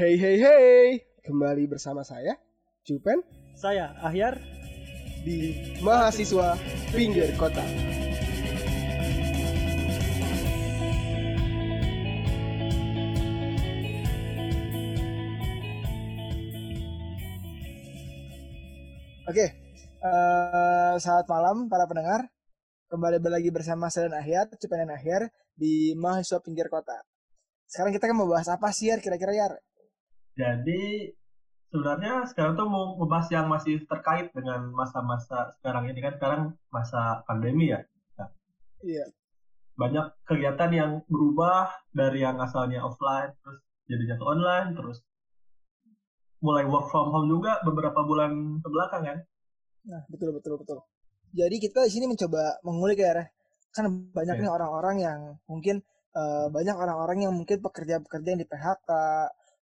Hey hey hey, kembali bersama saya Cupen Saya Ahyar di mahasiswa pinggir kota. Oke, eh, selamat malam para pendengar. Kembali lagi bersama saya dan Ahyar, Cupen dan Ahyar di mahasiswa pinggir kota. Sekarang kita akan membahas apa sih Yar kira-kira Yar? Jadi sebenarnya sekarang tuh mau membahas yang masih terkait dengan masa-masa sekarang ini kan sekarang masa pandemi ya. Iya. Banyak kegiatan yang berubah dari yang asalnya offline terus jadinya ke online terus mulai work from home juga beberapa bulan ke belakang kan. Nah, betul betul betul. Jadi kita di sini mencoba mengulik ya, kan banyak Oke. nih orang-orang yang mungkin eh, banyak orang-orang yang mungkin pekerja-pekerja yang di PHK,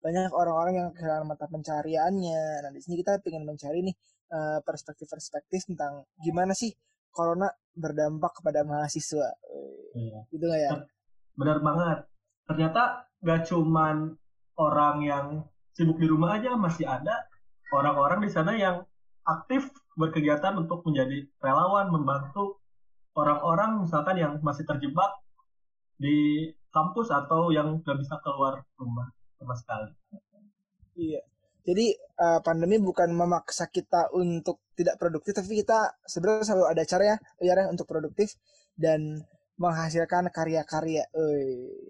banyak orang-orang yang kehilangan mata pencariannya. Nah, di sini kita ingin mencari nih eh, perspektif-perspektif tentang gimana sih corona berdampak kepada mahasiswa. Iya. Gitu nggak ya? Benar banget. Ternyata gak cuman orang yang sibuk di rumah aja masih ada orang-orang di sana yang aktif berkegiatan untuk menjadi relawan membantu orang-orang misalkan yang masih terjebak di kampus atau yang gak bisa keluar rumah sama sekali. Iya. Jadi eh, pandemi bukan memaksa kita untuk tidak produktif, tapi kita sebenarnya selalu ada cara ya, ya Reh, untuk produktif dan menghasilkan karya-karya.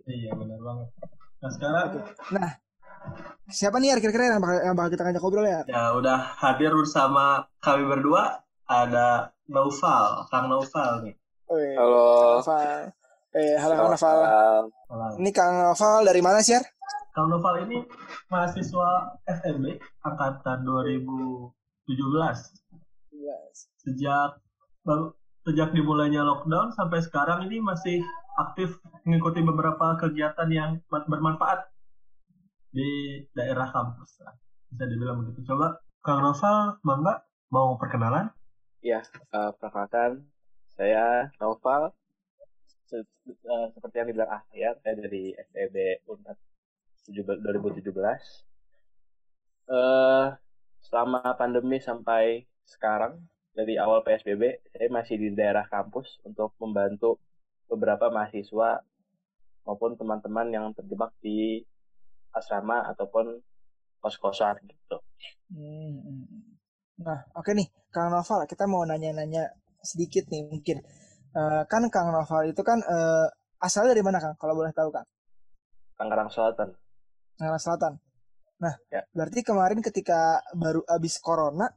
Iya benar banget. Nah sekarang Nah, siapa nih ya kira-kira yang bakal, yang bakal kita ngajak ngobrol ya? ya udah hadir bersama kami berdua ada Naufal, Kang Naufal nih. Oi, Halo. Noval. Eh, halo Kang. Malam. Ini Kang Noval dari mana sih, Yar? Kang Noval ini mahasiswa FMB angkatan 2017. Sejak baru sejak dimulainya lockdown sampai sekarang ini masih aktif mengikuti beberapa kegiatan yang ber- bermanfaat di daerah kampus. Bisa dibilang begitu. Coba Kang Noval, mangga mau perkenalan? Ya, eh, perkenalkan saya Noval. Se- eh, seperti yang dibilang Ahyar, saya dari SEB Unpad 17 2017. Eh, selama pandemi sampai sekarang, dari awal PSBB, saya masih di daerah kampus untuk membantu beberapa mahasiswa maupun teman-teman yang terjebak di asrama ataupun kos-kosan gitu. Hmm, hmm. Nah, oke nih, Kang Noval, kita mau nanya-nanya sedikit nih mungkin. Eh, kan Kang Noval itu kan eh, asalnya dari mana Kang? Kalau boleh tahu Kang? Tangerang Selatan. Tangerang Selatan. Nah, Ya. berarti kemarin ketika baru habis corona,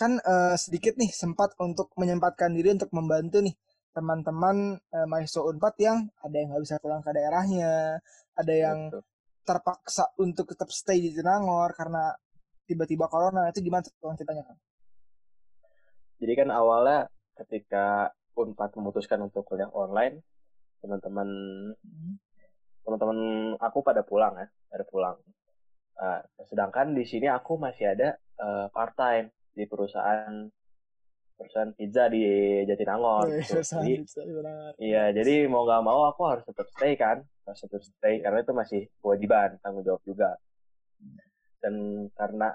kan eh, sedikit nih sempat untuk menyempatkan diri untuk membantu nih teman-teman eh, mahasiswa Unpad yang ada yang nggak bisa pulang ke daerahnya, ada yang Betul. terpaksa untuk tetap stay di Tenangor karena tiba-tiba corona. Itu gimana tuh Kang, ceritanya Kang? Jadi kan awalnya ketika Unpad memutuskan untuk kuliah online, teman-teman teman-teman aku pada pulang ya, pada pulang. Nah, sedangkan di sini aku masih ada part time di perusahaan perusahaan pizza di Jatinangor. Gitu. Jadi susah, benar. iya, jadi mau nggak mau aku harus tetap stay kan, harus tetap stay karena itu masih kewajiban tanggung jawab juga. Dan karena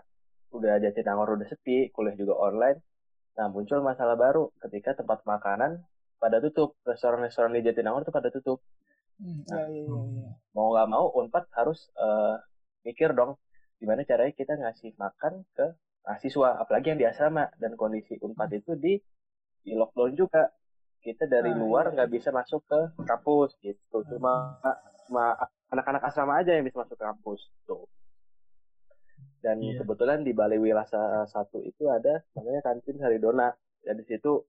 udah Jatinangor udah sepi, kuliah juga online, Nah, muncul masalah baru ketika tempat makanan pada tutup. Restoran-restoran di Jatinangor itu pada tutup. Hmm, iya, iya, iya, iya. Mau nggak mau, Unpad harus eh, mikir dong, gimana caranya kita ngasih makan ke mahasiswa, apalagi yang di asrama. Dan kondisi Unpad itu di, di lockdown juga. Kita dari Ah, luar iya. nggak bisa masuk ke kampus gitu. Cuma cuma anak-anak asrama aja yang bisa masuk ke kampus. Tuh. Dan Iya. kebetulan di Balai Wilasa satu itu ada namanya kantin Haridona. Ya di situ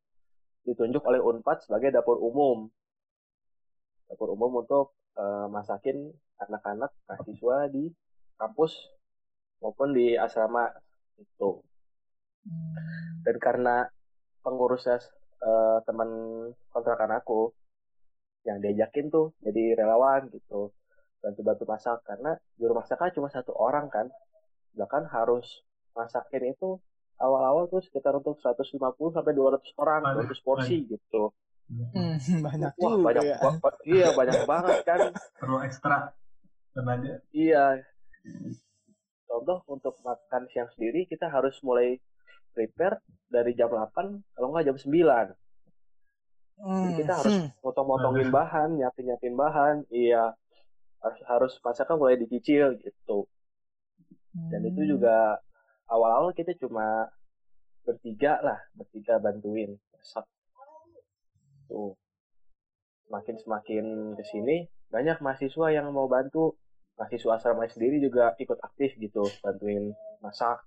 ditunjuk oleh Unpad sebagai dapur umum. Dapur umum untuk eh, masakin anak-anak mahasiswa di kampus maupun di asrama itu. Hmm. Dan karena pengurusnya eh, teman kontrakan aku yang diajakin tuh jadi relawan gitu bantu-bantu masak karena juru masaknya cuma satu orang kan bahkan harus masakin itu awal-awal tuh sekitar untuk 150 sampai 200 orang Banyak, 200 porsi gitu Hmm, banyak wah juga banyak ya. ba- iya banyak banget kan Perlu ekstra tenaga. iya contoh untuk makan siang sendiri kita harus mulai prepare dari jam 8 kalau nggak jam 9 jadi kita harus Hmm. motong-motongin bahan nyiapin-nyiapin bahan iya harus harus masakan mulai dicicil gitu dan itu Hmm. juga awal-awal kita cuma bertiga lah bertiga bantuin masak tuh. Semakin semakin ke sini banyak mahasiswa yang mau bantu. Mahasiswa asrama sendiri juga ikut aktif gitu bantuin masak.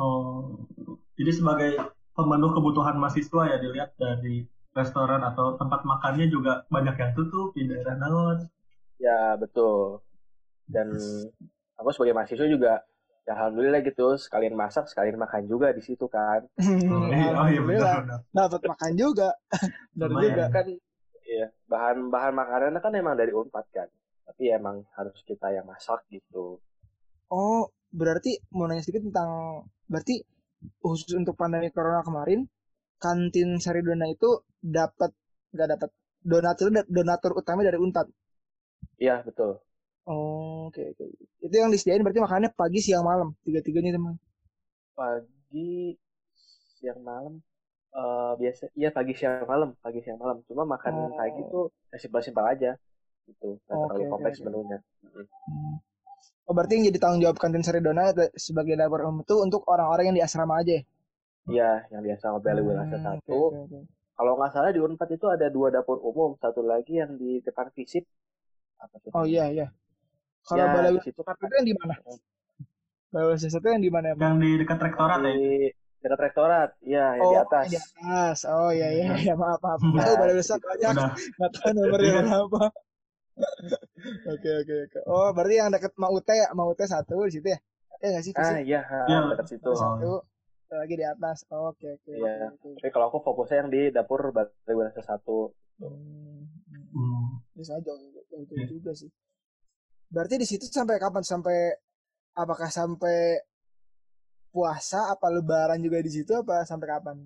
Oh, jadi sebagai pemenuh kebutuhan mahasiswa ya dilihat dari restoran atau tempat makannya juga banyak yang tutup di daerah Naon. ya betul. Dan aku sebagai mahasiswa juga ya alhamdulillah gitu. Sekalian masak sekalian makan juga di situ kan. Oh iya, oh iya benar benar. dapat makan juga. Benar Lumayan. juga kan. Ya bahan bahan makanannya kan emang dari unpad kan. Tapi emang harus kita yang masak gitu. Oh berarti mau nanya sedikit tentang berarti khusus untuk pandemi corona kemarin kantin Saridona itu dapat nggak dapat donatur donatur utama dari Unpad? Iya betul oh oke oke itu yang disediain berarti makannya pagi siang malam tiga tiganya teman pagi siang malam eh biasa iya pagi siang malam pagi siang malam cuma makan Oh. pagi tuh simpel-simpel aja gitu nggak Oke, terlalu kompleks oke. menunya Mm. Hmm. Oh, berarti yang jadi tanggung jawab kantin Saridona itu sebagai dapur umum itu untuk orang-orang yang di asrama aja ya? iya yang biasa Wilasa Hmm, satu oke, oke, oke. kalau nggak salah di unpad itu ada dua dapur umum satu lagi yang di depan visip apa tuh Oh iya iya. Kalau ya, balai kan itu yang di mana? Balai Wilasa satu yang di mana ya? Yang di dekat rektorat ya. di dekat rektorat iya yang Oh, di atas di atas. Oh iya iya Hmm. iya maaf maaf. Ya, Tahu Balai Wilasa banyak, Udah. nggak tahu nomornya Iya. berapa. Oke oke oke. Oh berarti yang dekat Maute ya, Maute satu di situ ya? Ya nggak sih? ah iya Iya. dekat situ Oh. satu, lagi di atas. Oh, Oke oke. oke, Iya. oke. tapi kalau aku fokusnya yang di dapur Bali Wilasa satu Hmm. Hmm. Bisa jauh, jauh, jauh Iya. juga sih. Berarti di situ sampai kapan? Sampai apakah sampai puasa apa lebaran juga di situ apa sampai kapan?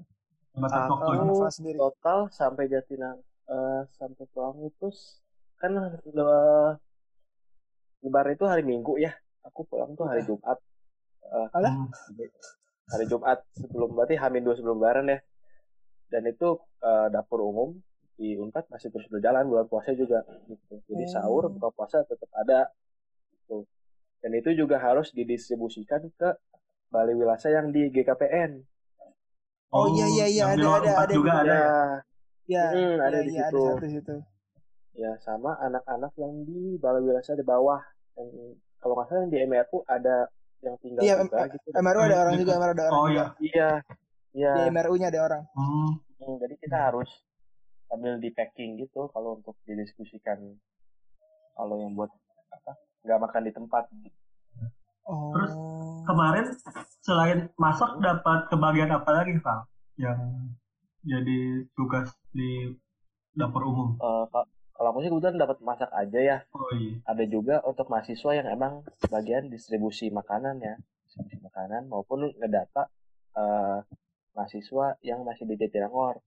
Sendiri. total sampai Jatinangor eh, sampai pulang itu kan le- lebaran itu hari Minggu ya aku pulang tuh hari Iya. Jumat Eh, Alah? Hmm. hari Jumat sebelum berarti Hamin dua sebelum lebaran ya dan itu eh, dapur umum di Unpad masih terus berjalan bulan puasa juga gitu jadi Oh. sahur buka puasa tetap ada gitu. dan itu juga harus didistribusikan ke Bali Wilasa yang di GKPN Oh, iya, iya, iya, di ada, ada, ada juga juga. ada. ya? Ya, Hmm, ada ya, di ya, situ. ada satu situ. ya sama anak-anak yang di Balai Wilasa di bawah yang kalau nggak salah yang di MRU ada yang tinggal Iya, juga M- gitu MRU ada orang juga, MRU ada orang Oh juga. iya. iya iya Di MRU-nya ada orang. Hmm. Hmm, jadi kita harus sambil di packing gitu kalau untuk didiskusikan kalau yang buat apa nggak makan di tempat Oh. Terus, Kemarin selain masak dapat kebagian apa lagi, Pak? Yang jadi tugas di dapur umum. Eh, ka- kalau aku sih kebetulan dapat masak aja ya Oh iya. ada juga untuk mahasiswa yang emang bagian distribusi makanan ya distribusi makanan maupun ngedata eh, mahasiswa yang masih di Jatinangor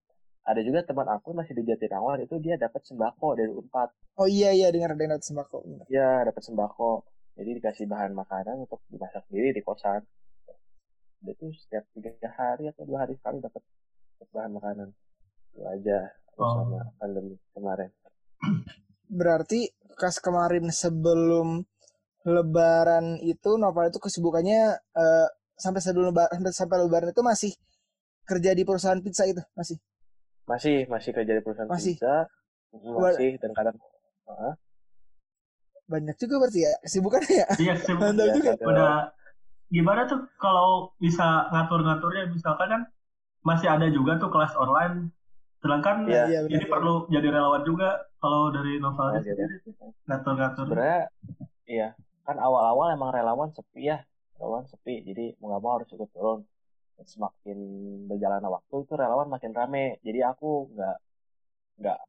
ada juga teman aku masih di Jatinangor itu dia dapat sembako dari Unpad Oh iya iya dengar ada yang dapat sembako. bener. ya dapat sembako jadi dikasih bahan makanan untuk dimasak sendiri di kosan dia tuh setiap tiga hari atau dua hari sekali dapat bahan makanan itu aja Oh. sama pandemi kemarin Berarti kas kemarin sebelum Lebaran itu Noval itu kesibukannya eh, sampai sebelum lebaran sampai, sampai Lebaran itu masih kerja di perusahaan pizza itu masih. Masih masih kerja di perusahaan Masih? pizza masih dan kadang Heeh. Banyak juga berarti ya kesibukannya ya. Iya, sih. Mantap Iya, juga. Udah gimana tuh kalau bisa ngatur-ngaturnya misalkan kan masih ada juga tuh kelas online. Sedangkan. Iya, ini benar. perlu jadi relawan juga kalau dari novel Oh, gitu. sendiri tuh ngatur-ngatur. sebenarnya iya kan awal-awal emang relawan sepi ya relawan sepi jadi mau nggak mau harus ikut turun semakin berjalannya waktu itu relawan makin rame jadi aku nggak nggak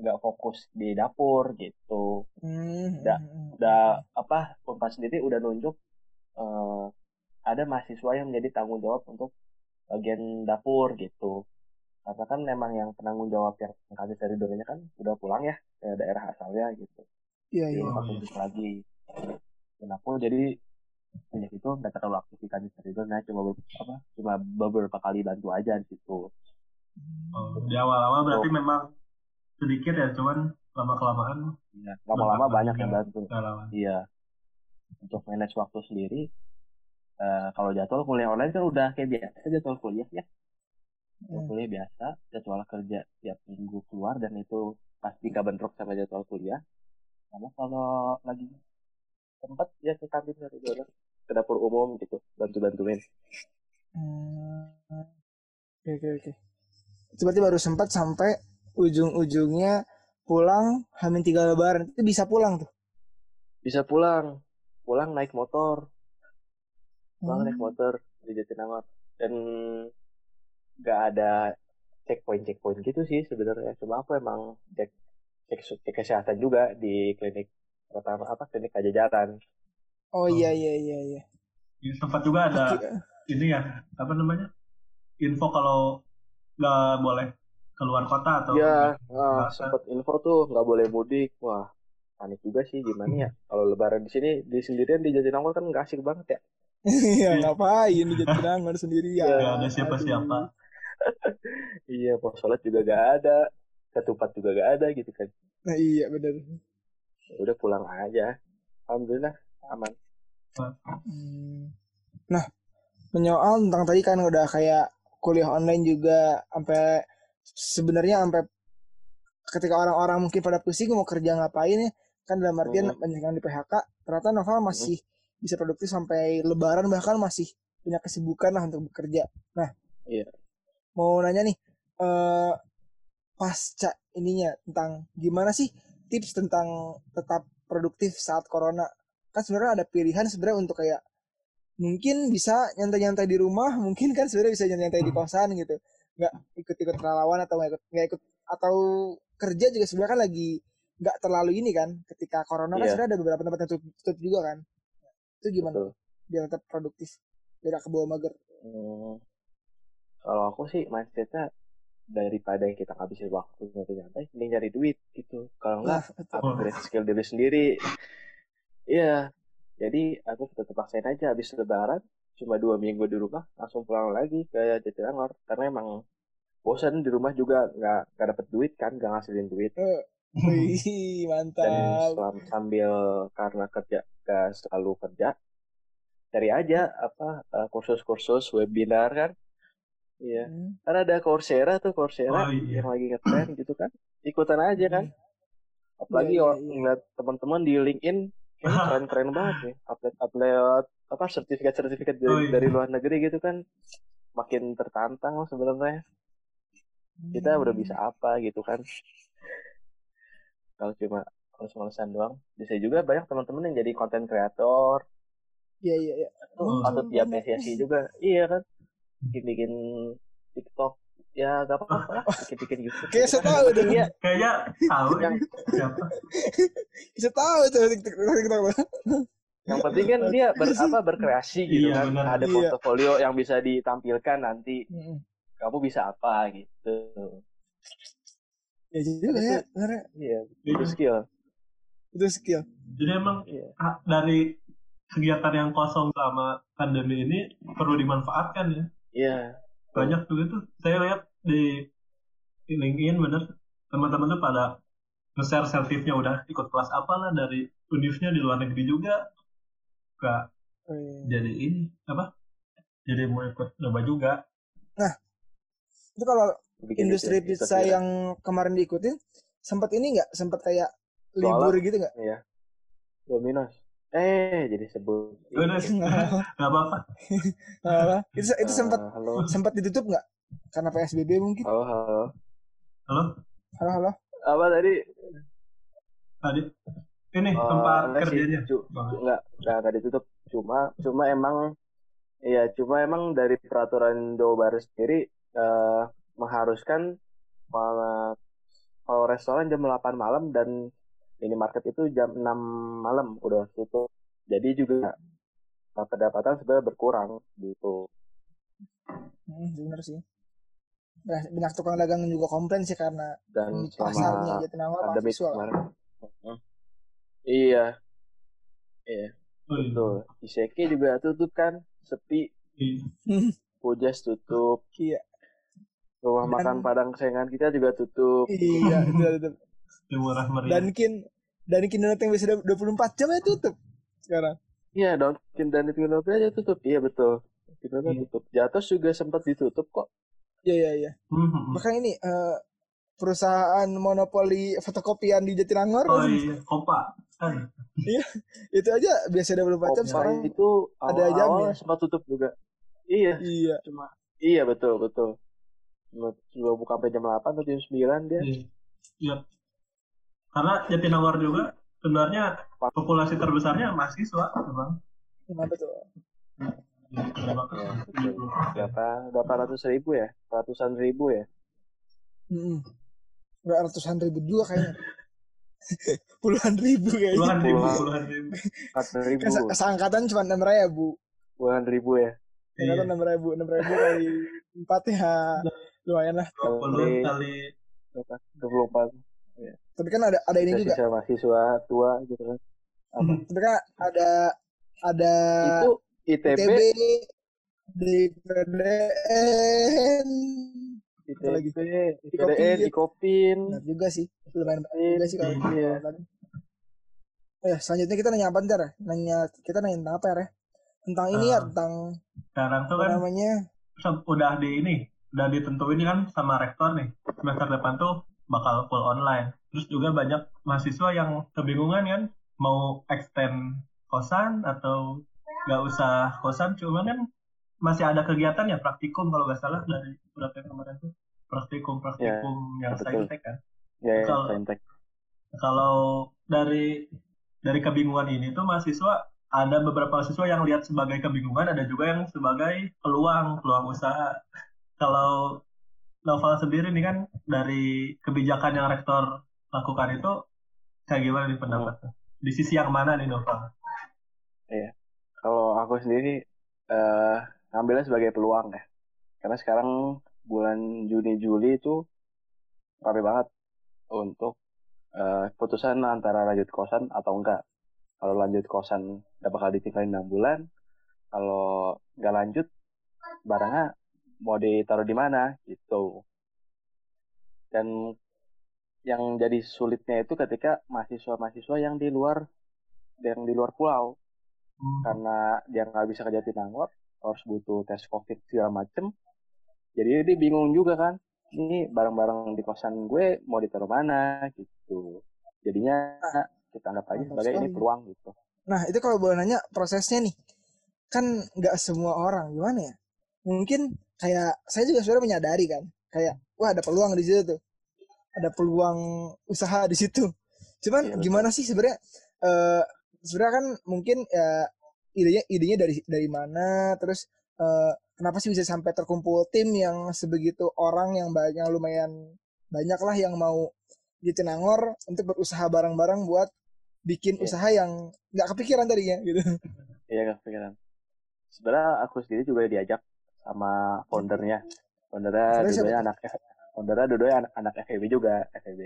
nggak fokus di dapur gitu Hmm, Udah- hmm, hmm. udah apa Unpad sendiri udah nunjuk eh, ada mahasiswa yang menjadi tanggung jawab untuk bagian dapur gitu karena kan memang yang penanggung jawab yang kasih dari donanya kan udah pulang ya ke daerah asalnya gitu Iya, iya. Aku iya. lagi dan aku jadi sejak itu nggak terlalu aktif di kantor itu nah cuma apa cuma beberapa kali bantu aja di situ. Oh, di awal-awal berarti memang sedikit ya, cuman lama-kelamaan. Ya, lama-lama Berapa banyak yang bantu. relawan. iya. Untuk manage waktu sendiri eh, kalau jadwal kuliah online kan udah kayak biasa jadwal kuliah ya. Jadwal Hmm. kuliah biasa jadwal kerja tiap minggu keluar dan itu pasti nggak bentrok sama jadwal kuliah. Sama kalau lagi tempat ya ke kantin dari dulu ke dapur umum gitu bantu bantuin Hmm. Oke, oke, oke. Itu berarti baru sempat sampai ujung-ujungnya pulang hamin tiga lebaran. Itu bisa pulang tuh. bisa pulang pulang naik motor pulang Hmm. naik motor di Jatinangor dan nggak ada checkpoint checkpoint gitu sih sebenarnya cuma aku emang cek cek, cek kesehatan juga di klinik pertama apa klinik Pajajaran Oh iya, iya, iya, iya. Ya, sempat juga ada Oke. ini ya, apa namanya? Info kalau nggak boleh keluar kota atau ya nggak- nggak- sempet info tuh nggak boleh mudik wah panik juga sih gimana ya kalau lebaran di sini di sendirian di Jatinangor kan nggak asik banget ya Iya, ngapain di Jatinangor sendirian. Nggak ada siapa-siapa. Iya pos sholat juga gak ada ketupat juga gak ada gitu kan Nah, iya benar. Udah pulang aja alhamdulillah aman Hmm. Nah, menyoal tentang tadi kan udah kayak kuliah online juga sampai sebenarnya sampai ketika orang-orang mungkin pada pusing mau kerja ngapain ya kan dalam artian Hmm. banyak yang di PHK ternyata Noval masih bisa produktif sampai lebaran bahkan masih punya kesibukan lah untuk bekerja. Nah, Iya. mau nanya nih eh pasca ininya tentang gimana sih tips tentang tetap produktif saat corona. Kan sebenarnya ada pilihan sebenarnya untuk kayak mungkin bisa nyantai-nyantai di rumah mungkin kan sebenarnya bisa nyantai-nyantai di kosan gitu. Nggak ikut-ikut relawan atau nggak ikut nggak ikut atau kerja juga sebenarnya kan lagi nggak terlalu ini kan ketika corona kan Iya. sebenarnya ada beberapa tempat yang tutup, tutup juga kan. Itu gimana? Betul. biar tetap produktif biar gak kebawa mager. Hmm, kalau aku sih mindsetnya daripada kita ngabisin waktu nyantai-nyantai, mending nyari duit gitu. Kalau enggak, upgrade skill diri sendiri. Iya, jadi aku tetap paksain aja habis lebaran, cuma dua minggu di rumah, langsung pulang lagi ke Jatinangor. Karena emang bosan di rumah juga nggak nggak dapet duit kan, nggak ngasilin duit. Wih, Dan mantap selam- sambil karena kerja nggak selalu kerja, cari aja apa eh, kursus-kursus webinar kan. Iya. Hmm. Kan ada Coursera tuh Coursera Oh, iya. yang lagi ngetren gitu kan. Ikutan aja kan. Apalagi Iya, iya, iya. ngeliat teman-teman di LinkedIn kayaknya keren-keren banget nih. Upload-upload apa sertifikat-sertifikat dari, Oh, iya. dari luar negeri gitu kan. Makin tertantang loh sebenarnya. Kita udah bisa apa gitu kan. Kalau cuma males-malesan doang. Bisa juga banyak teman-teman yang jadi konten kreator. Iya iya iya. Tuh Oh. patut diapresiasi juga. Iya kan. Bikin-bikin TikTok. Ya gak apa-apa lah. Bikin-bikin YouTube. Kayak saya tahu tuh. Iya. Kayaknya tahu Yang- siapa. Bisa tahu tuh TikTok TikTok. Yang penting kan dia ber, apa berkreasi gitu Iya, kan. benar. Ada Iya. portofolio yang bisa ditampilkan nanti. Kamu bisa apa gitu. Ya juga ya, sebenarnya Iya, itu skill. itu skill. Jadi emang Iya. dari kegiatan yang kosong selama pandemi ini perlu dimanfaatkan ya. Iya. Banyak juga tuh saya lihat di di LinkedIn bener teman-teman tuh pada nge-share selfie-nya udah ikut kelas apa lah dari univnya di luar negeri juga. Gak Oh, iya. jadi ini apa? Jadi mau ikut nyoba juga. Itu kalau Bikin industri itu, pizza itu yang kemarin diikutin sempat ini nggak sempat kayak Soalnya- libur gitu nggak? Iya. Dominos. Eh, jadi sebut. Udah, Gak apa-apa. Apa? itu itu sempat Eh, halo. sempat ditutup nggak? Karena PSBB mungkin. Halo, halo. Halo, Halo halo. Apa tadi? tadi ini Oh, tempat enggak sih. kerjanya. Cu- enggak, enggak, enggak ditutup. Cuma cuma emang iya, cuma emang dari peraturan Jawa Barat sendiri eh, mengharuskan eh, kalau restoran jam 8 malam dan minimarket itu jam 6 malam udah tutup. Jadi juga eh, pendapatan sebenarnya berkurang gitu. Hmm, bener sih. Nah, banyak tukang dagang juga komplain sih karena Dan pasarnya selama Jatinangor pandemi mahasiswa. kemarin. Iya. Iya, Oh, iya. betul. Iseki juga tutup kan, sepi. Iya. Pujas tutup. Iya. Rumah Dan- makan Padang kesayangan kita juga tutup. Iya. Yang murah meriah. Dunkin Dunkin Donut yang bisa 24 jam ya tutup sekarang. Iya, Dunkin dan Dunkin Donut aja tutup. Iya, betul. Dunkin Donut Iya. tutup. Jatos juga sempat ditutup kok. Iya, iya, iya. Mhm. Bahkan ini eh, perusahaan monopoli fotokopian di Jatinangor Oh iya, Kopa. Kan. itu aja biasa 24 jam Kopa sekarang. itu ada awal-awal jamnya. sempat tutup juga. Iya, Iya. cuma iya betul betul. Cuma buka sampai jam 8 atau jam 9 dia. Iya. Iya. Karena Jatinangor juga sebenarnya populasi terbesarnya mahasiswa, memang. Kenapa tuh? Jadi berapa? Ya, betul. Berapa? Berapa ratus ribu ya? Ratusan ribu ya? Mm-mm. Nggak ratusan ribu juga kayaknya. Puluhan ribu kayaknya. Puluhan ribu, Puluhan. puluhan ribu. Empat ribu. Se- seangkatan cuma enam ribu. Puluhan ribu ya? Iya. Seangkatan enam ribu, enam ribu kali empat ya lumayan lah. 20 kali Berapa? 24. Tapi kan ada ada ini juga. Mahasiswa tua gitu kan. Apa? Tapi kan ada ada Itu ITB, ITB di PDN. ITB, lagi? IPDN, Di Ikopin. Benar juga sih. Lumayan banyak juga sih kalau Iya. kalau- Eh, selanjutnya kita nanya apa ntar ya? Nanya kita nanya tentang apa ya? Tentang ini ya, Ah. tentang sekarang tuh apa kan namanya? udah di ini, udah ditentuin kan sama rektor nih. Semester depan tuh bakal full online. Terus juga banyak mahasiswa yang kebingungan kan mau extend kosan atau nggak usah kosan, cuman kan masih ada kegiatan ya praktikum kalau nggak salah dari berapa yang kemarin tuh praktikum praktikum yang betul. saintek kan. Ya, ya, Kalau- Saintek. Kalau dari dari kebingungan ini tuh mahasiswa ada beberapa mahasiswa yang lihat sebagai kebingungan, ada juga yang sebagai peluang peluang usaha. Kalau Novel sendiri nih kan dari kebijakan yang rektor lakukan itu kayak gimana nih pendapatnya? Di sisi yang mana nih Novel? Kalau aku sendiri eh ngambilnya sebagai peluang ya. Karena sekarang bulan Juni Juli itu rame banget untuk eh, putusan antara lanjut kosan atau enggak. Kalau lanjut kosan udah bakal ditinggalin 6 bulan. Kalau nggak lanjut barangnya mau ditaruh di mana gitu. Dan yang jadi sulitnya itu ketika mahasiswa-mahasiswa yang di luar yang di luar pulau Hmm. karena dia nggak bisa ke Jatinangor harus butuh tes covid segala macem jadi dia bingung juga kan ini barang-barang di kosan gue mau ditaruh mana gitu jadinya kita anggap aja Mantap sebagai ini peluang gitu Nah, itu kalau boleh nanya prosesnya nih. Kan nggak semua orang gimana ya? Mungkin kayak saya juga sebenarnya menyadari kan, kayak wah ada peluang di situ tuh. Ada peluang usaha di situ. Cuman betul. gimana sih sebenarnya eh sebenarnya kan mungkin ya idenya idenya dari dari mana terus eh, kenapa sih bisa sampai terkumpul tim yang sebegitu orang yang banyak lumayan banyak lah yang mau di Jatinangor untuk berusaha bareng-bareng buat bikin Iya. usaha yang nggak kepikiran tadinya gitu. iya kepikiran sebenarnya aku sendiri juga diajak sama foundernya. Foundernya Foundernya siapa dua anak foundernya dua anak anak FEB juga FEB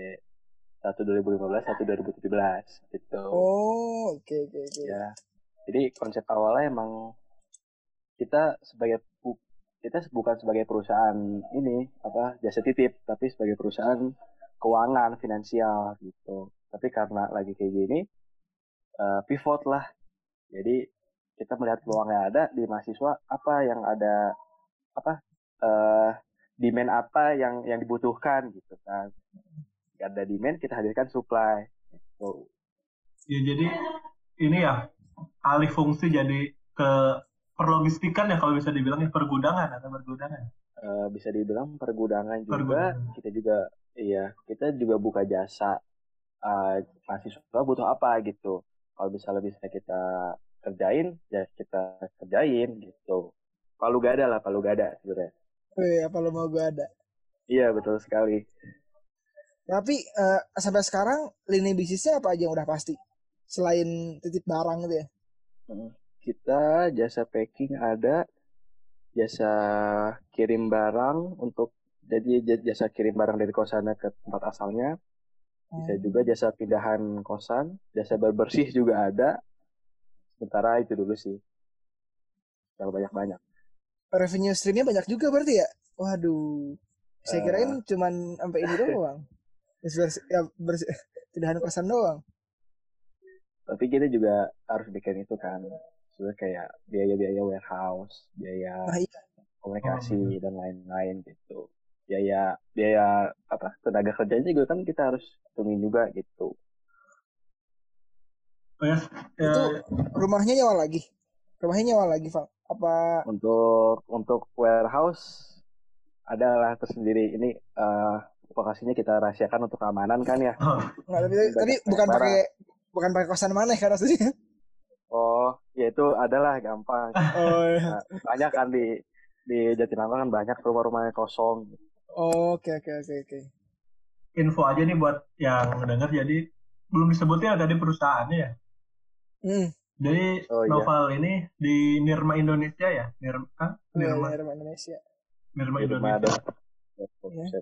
satu 2015 satu 2017 gitu. Oh, oke oke oke. ya jadi konsep awalnya emang kita sebagai kita bukan sebagai perusahaan ini apa jasa titip tapi sebagai perusahaan keuangan finansial gitu. Tapi karena lagi kayak gini eh, pivot lah. Jadi kita melihat peluang yang ada di mahasiswa apa yang ada apa eh demand apa yang yang dibutuhkan gitu kan Gak ada demand kita hadirkan supply gitu. Ya jadi ini ya alih fungsi jadi ke perlogistikan ya kalau bisa dibilang ya pergudangan atau pergudangan. Eh, bisa dibilang pergudangan juga Pergudangan. kita juga iya kita juga buka jasa eh, mahasiswa butuh apa gitu kalau misalnya bisa kita kerjain ya kita kerjain gitu palu gada lah palu gada sebenarnya Wih, apa lo mau gue ada? iya betul sekali Tapi eh, sampai sekarang lini bisnisnya apa aja yang udah pasti? Selain titip barang gitu ya. kita jasa packing ada jasa kirim barang untuk jadi jasa kirim barang dari kosannya ke tempat asalnya Bisa Hmm. juga jasa pindahan kosan, jasa berbersih juga ada. Sementara itu dulu sih. Yang banyak-banyak. Revenue streamnya banyak juga berarti ya? Waduh. Saya Eh. kirain cuman sampai ini doang. Ya bersih, pindahan kosan doang. Tapi kita juga harus bikin itu kan. Sudah kayak biaya-biaya warehouse, biaya nah iya. komunikasi dan lain-lain gitu. Biaya biaya apa tenaga kerjanya juga kan kita harus hitungin juga gitu. Oh ya, ya, itu rumahnya nyawa lagi. Rumahnya nyawa lagi Val apa Untuk untuk warehouse adalah tersendiri. Ini eh lokasinya kita rahasiakan untuk keamanan kan ya. oh, nggak tapi banyak bukan pakai bukan pakai kosan mana kan maksudnya Oh, ya itu adalah gampang. oh iya. Nah, banyak kan di di Jatinangor kan banyak rumah-rumah yang kosong. Oh, oke oke oke oke info aja nih buat yang denger jadi belum disebutin tadi perusahaannya ya. hmm Jadi Oh, iya. novel ini di Nirma Indonesia ya, Nirma, ah, iya, Nirma, iya, rumah Indonesia Nirma Di rumah Indonesia. ada. Iya.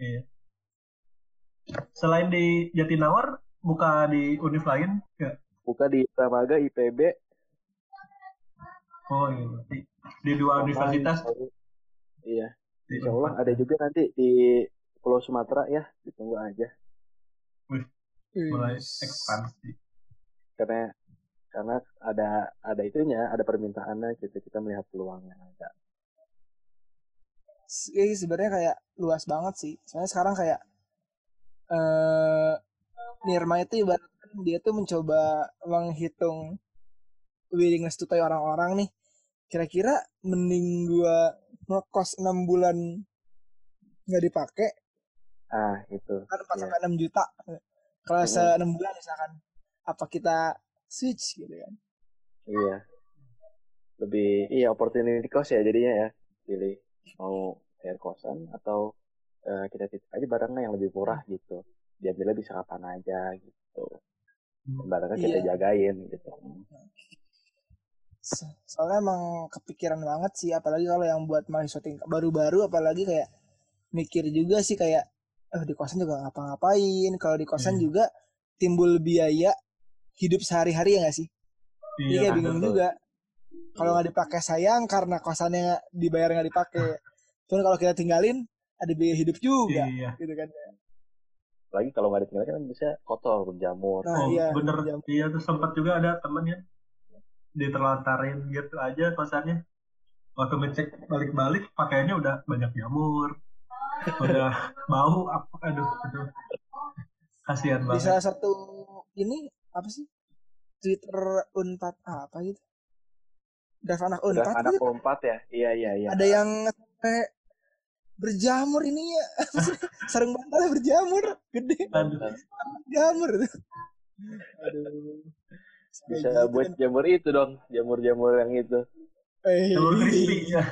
Iya. Selain di Jatinangor, buka di univ lain ya? Buka di Dramaga IPB. Oh iya, di, di dua universitas. Iya. Di Insya Allah ada juga nanti di Pulau Sumatera ya, ditunggu aja. mulai Wis. ekspansi. Karena karena ada ada itunya, ada permintaannya gitu kita melihat peluangnya ada. Iya, sebenarnya kayak luas banget sih. Soalnya sekarang kayak eh Nirma itu ibaratkan dia tuh mencoba menghitung willingness to pay orang-orang nih. Kira-kira mending gua ngekos 6 bulan nggak dipakai Ah, itu. kan 4 Iya. sampai 6 juta. Kalau se 6 bulan misalkan apa kita switch gitu kan. Iya. Lebih iya opportunity cost ya jadinya ya. Pilih mau bayar kosan atau eh, kita titip aja barangnya yang lebih murah gitu. Diambilnya bisa kapan aja gitu. Barangnya kita Iya. jagain gitu. So- Soalnya emang kepikiran banget sih apalagi kalau yang buat mahasiswa tingkat baru-baru apalagi kayak mikir juga sih kayak eh di kosan juga ngapa-ngapain kalau di kosan Iya. juga timbul biaya hidup sehari-hari ya nggak sih Iya kayak bingung betul. juga kalau nggak dipakai sayang karena kosannya dibayar nggak dipakai cuman kalau kita tinggalin ada biaya hidup juga Iya. gitu kan Lagi kalau nggak ditinggalin kan bisa kotor, berjamur. nah oh, iya bener. jam. Iya tuh sempat juga ada temennya diterlantarin gitu aja kosannya. Waktu ngecek balik-balik pakaiannya udah banyak jamur, udah bau apa aduh aduh kasihan di banget. salah satu ini apa sih? Twitter unpad apa gitu? Draft anak Udah unpad anak gitu. empat ya? Iya, iya, iya. ada yang sampai berjamur ini ya. Sarung bantalnya berjamur. Gede. Jamur. Tuh aduh Bisa gitu buat kan. jamur itu dong, jamur-jamur yang itu. Eh, Jamur crispy ya.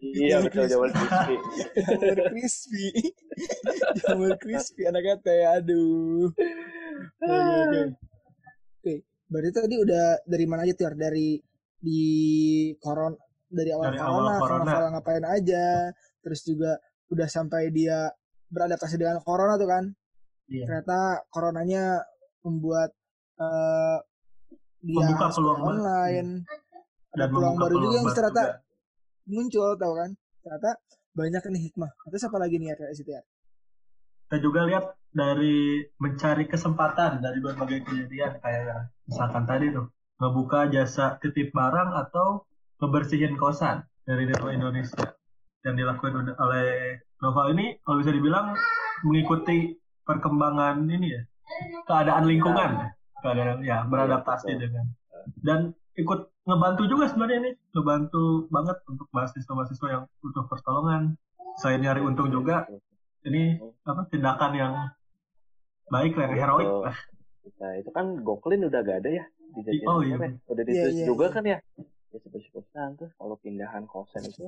Iya, betul jamur crispy. jamur crispy. Jamur crispy anak kata ya. Aduh. Oke oke oke berarti tadi udah dari mana aja tuh Yar? dari di koron dari awal Dari awal corona, corona. novel ngapain aja terus juga udah sampai dia beradaptasi dengan corona tuh kan Iya. ternyata coronanya membuat eh, dia Membuka peluang online ada Dan peluang baru juga yang ternyata juga. muncul tau kan ternyata banyak nih hikmah terus apa lagi nih ya dari situ ya Kita juga lihat dari mencari kesempatan dari berbagai kejadian kayak misalkan tadi tuh ngebuka jasa titip barang atau ngebersihin kosan dari Nirma Indonesia yang dilakukan oleh Nova ini kalau bisa dibilang mengikuti perkembangan ini ya keadaan lingkungan keadaan ya beradaptasi dengan dan ikut ngebantu juga sebenarnya ini ngebantu banget untuk mahasiswa-mahasiswa yang butuh pertolongan. Selain nyari untung juga ini apa tindakan yang baik lah yang heroik lah Kita itu kan Goklin udah gak ada ya di Oh, iya. ya. Udah Iya, ditulis iya, juga iya. kan ya. Ya seperti perusahaan tuh kalau pindahan kosan itu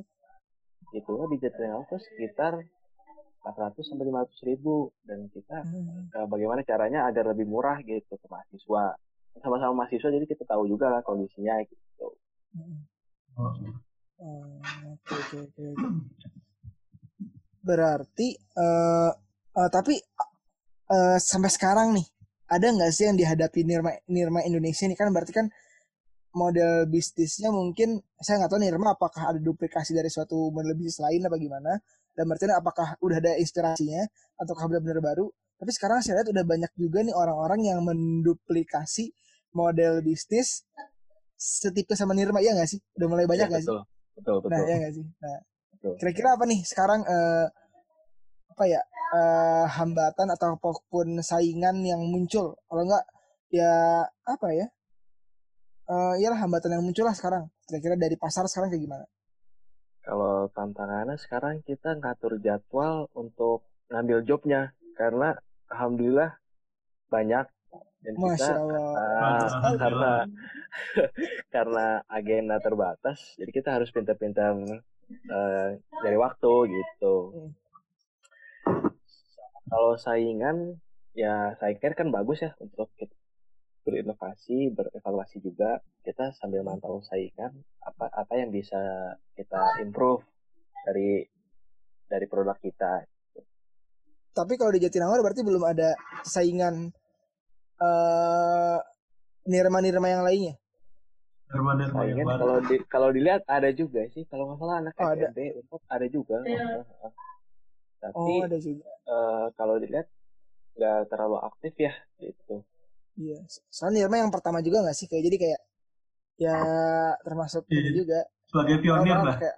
itu di Jatinangor tuh sekitar 400 sampai 500 ribu dan kita Hmm. eh, bagaimana caranya agar lebih murah gitu ke mahasiswa sama-sama mahasiswa jadi kita tahu juga lah kondisinya gitu Hmm. Oh, Oh, Oke oke oke. Berarti eh eh, tapi uh, sampai sekarang nih ada nggak sih yang dihadapi Nirma Nirma Indonesia ini? Kan berarti kan model bisnisnya mungkin saya nggak tahu Nirma apakah ada duplikasi dari suatu model bisnis lain apa gimana? Dan berarti apakah udah ada inspirasinya ataukah benar-benar baru? Tapi sekarang saya lihat udah banyak juga nih orang-orang yang menduplikasi model bisnis setipe sama Nirma. Ya nggak sih? Udah mulai banyak ya, nggak sih? betul. Betul nah ya nggak sih? Nah kira-kira apa nih sekarang uh, apa ya uh, hambatan ataupun saingan yang muncul? Kalau enggak ya apa ya uh, iyalah hambatan yang muncul lah sekarang. Kira-kira dari pasar sekarang kayak gimana? Kalau tantangannya sekarang kita ngatur jadwal untuk ngambil jobnya. Karena alhamdulillah banyak dan Masya kita Allah. Uh, karena karena agenda terbatas jadi kita harus pintar-pintar uh, dari waktu gitu kalau saingan ya saingan kan bagus ya untuk kita berinovasi, berevaluasi juga. Kita sambil mantau saingan apa apa yang bisa kita improve dari dari produk kita. Tapi kalau di Jatinangor berarti belum ada saingan uh, nirma-nirma yang lainnya. Nirma-nirma yang kalau di, kalau dilihat ada juga sih. Kalau nggak salah anak oh, FMB ada. untuk ada juga. Yeah. Tapi oh, ada juga. Uh, kalau dilihat nggak terlalu aktif ya gitu. Iya. Soalnya Nirma yang pertama juga gak sih? Kayak jadi kayak ya termasuk iya, juga. Sebagai pionir lah. Kayak,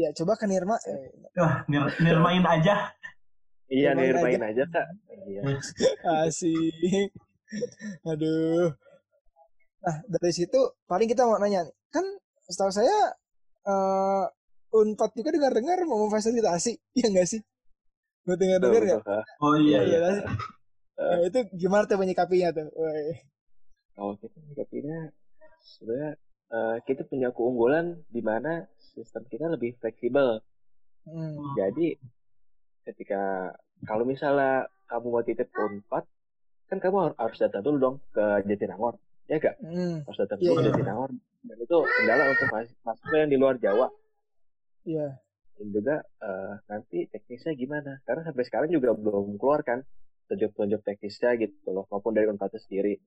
ya coba ke Nirma. Eh. Wah, nir Nirmain aja. Iya, Nirmain aja, Kak. Iya. Asik. Aduh. Nah, dari situ paling kita mau nanya nih. Kan setahu saya uh, Unpad juga dengar-dengar mau memfasilitasi, iya nggak sih? Mau dengar-dengar nggak? Oh iya, iya. iya. Uh, itu gimana tuh menyikapinya tuh? Woy. Kalau kita menyikapinya sebenarnya uh, kita punya keunggulan di mana sistem kita lebih fleksibel. Hmm. Jadi ketika kalau misalnya kamu mau titip unpad, kan kamu harus datang dulu dong ke Jatinangor, ya gak? Hmm. Harus datang yeah. iya. Jatinangor. Dan itu kendala untuk masuk yang di luar Jawa. Iya. Yeah. Dan juga uh, nanti teknisnya gimana? Karena sampai sekarang juga belum keluar kan tunjuk-tunjuk teknisnya gitu loh maupun dari Unpad sendiri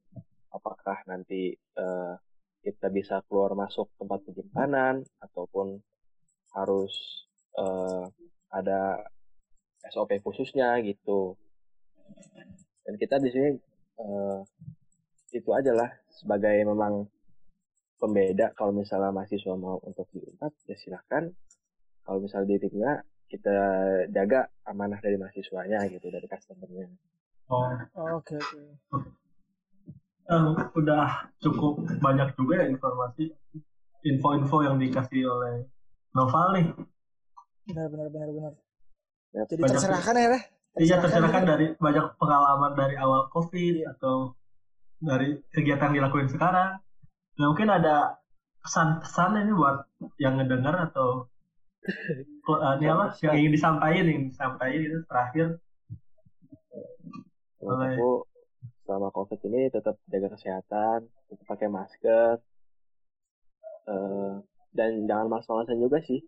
apakah nanti uh, kita bisa keluar masuk tempat penyimpanan ataupun harus uh, ada SOP khususnya gitu dan kita di sini uh, itu aja lah sebagai memang pembeda kalau misalnya mahasiswa mau untuk di Unpad ya silahkan kalau misalnya di timnya kita jaga amanah dari mahasiswanya gitu dari customernya. Oh, oke okay, oke. Okay. Uh, udah cukup banyak juga ya informasi info-info yang dikasih oleh Noval nih. Benar benar benar benar. Ya, Jadi banyak, terserahkan ya? Iya terserahkan dari banyak pengalaman dari awal COVID iya. atau dari kegiatan yang dilakuin sekarang. Nah, mungkin ada pesan-pesan ini buat yang ngedengar atau uh, ini apa yang ingin disampaikan yang disampaikan itu terakhir Oleh. aku selama covid ini tetap jaga kesehatan tetap pakai masker uh, dan jangan malas-malasan juga sih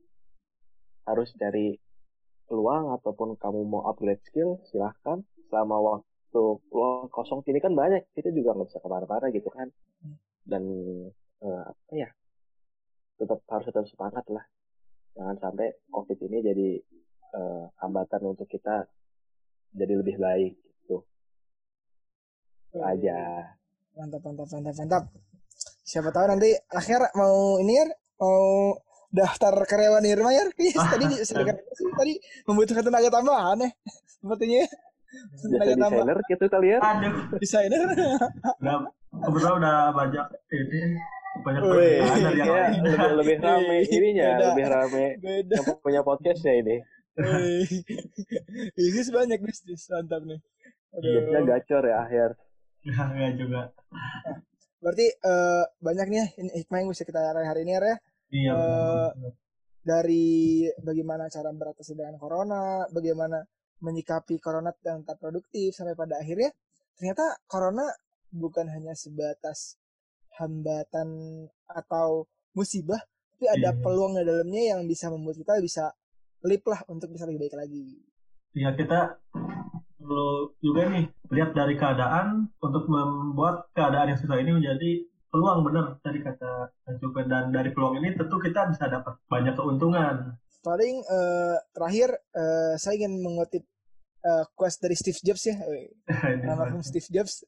harus dari peluang ataupun kamu mau upgrade skill silahkan selama waktu peluang kosong ini kan banyak kita juga nggak bisa ke mana-mana gitu kan. Dan uh, apa ya tetap harus tetap semangat lah. Jangan sampai covid ini jadi uh, hambatan untuk kita jadi lebih baik gitu. Itu aja. mantap mantap mantap mantap. Siapa tahu nanti akhir mau ini ya mau daftar karyawan Irma ya tadi tadi membutuhkan tenaga tambahan ya sepertinya tenaga desainer gitu kali ya desainer kebetulan udah banyak ini banyak perbedaan dari yang lain. Lebih, lebih rame ininya, Beda. lebih rame Beda. yang punya podcast ya ini. ini banyak bisnis mantap nih. Hidupnya gacor ya akhir. Ya, juga. berarti uh, banyak nih hikmah yang bisa kita raih hari ini ya. Iya. Uh, dari bagaimana cara beratasi dengan corona, bagaimana menyikapi corona yang tak produktif sampai pada akhirnya ternyata corona bukan hanya sebatas hambatan atau musibah tapi ada yeah. peluang di dalamnya yang bisa membuat kita bisa lip lah untuk bisa lebih baik lagi ya kita perlu juga nih lihat dari keadaan untuk membuat keadaan yang susah ini menjadi peluang benar dari kata Cupen dan dari peluang ini tentu kita bisa dapat banyak keuntungan. Paling uh, terakhir uh, saya ingin mengutip uh, quote dari Steve Jobs ya, almarhum Steve Jobs.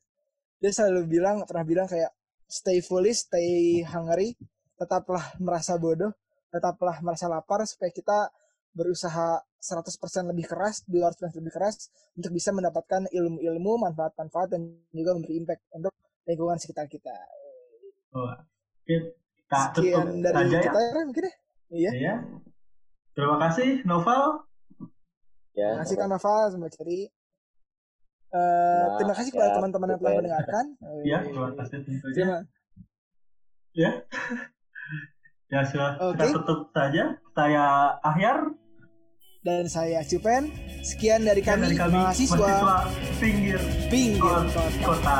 Dia selalu bilang pernah bilang kayak stay foolish, stay hungry, tetaplah merasa bodoh, tetaplah merasa lapar supaya kita berusaha 100% lebih keras, 200% lebih keras untuk bisa mendapatkan ilmu-ilmu, manfaat-manfaat dan juga memberi impact untuk lingkungan sekitar kita. Oh, kita Sekian dari saja kita ya, mungkin ya. Iya. iya. Terima kasih Novel. Ya, terima kasih Kak Novel sampai cari. Uh, nah, terima kasih kepada ya, teman-teman yang telah mendengarkan. Ya, terima kasih tentunya. Ya. ya sudah okay. kita tutup saja. Saya Ahyar dan saya Cupen. Sekian dari kami, dari kami mahasiswa, mahasiswa pinggir, pinggir kota. kota.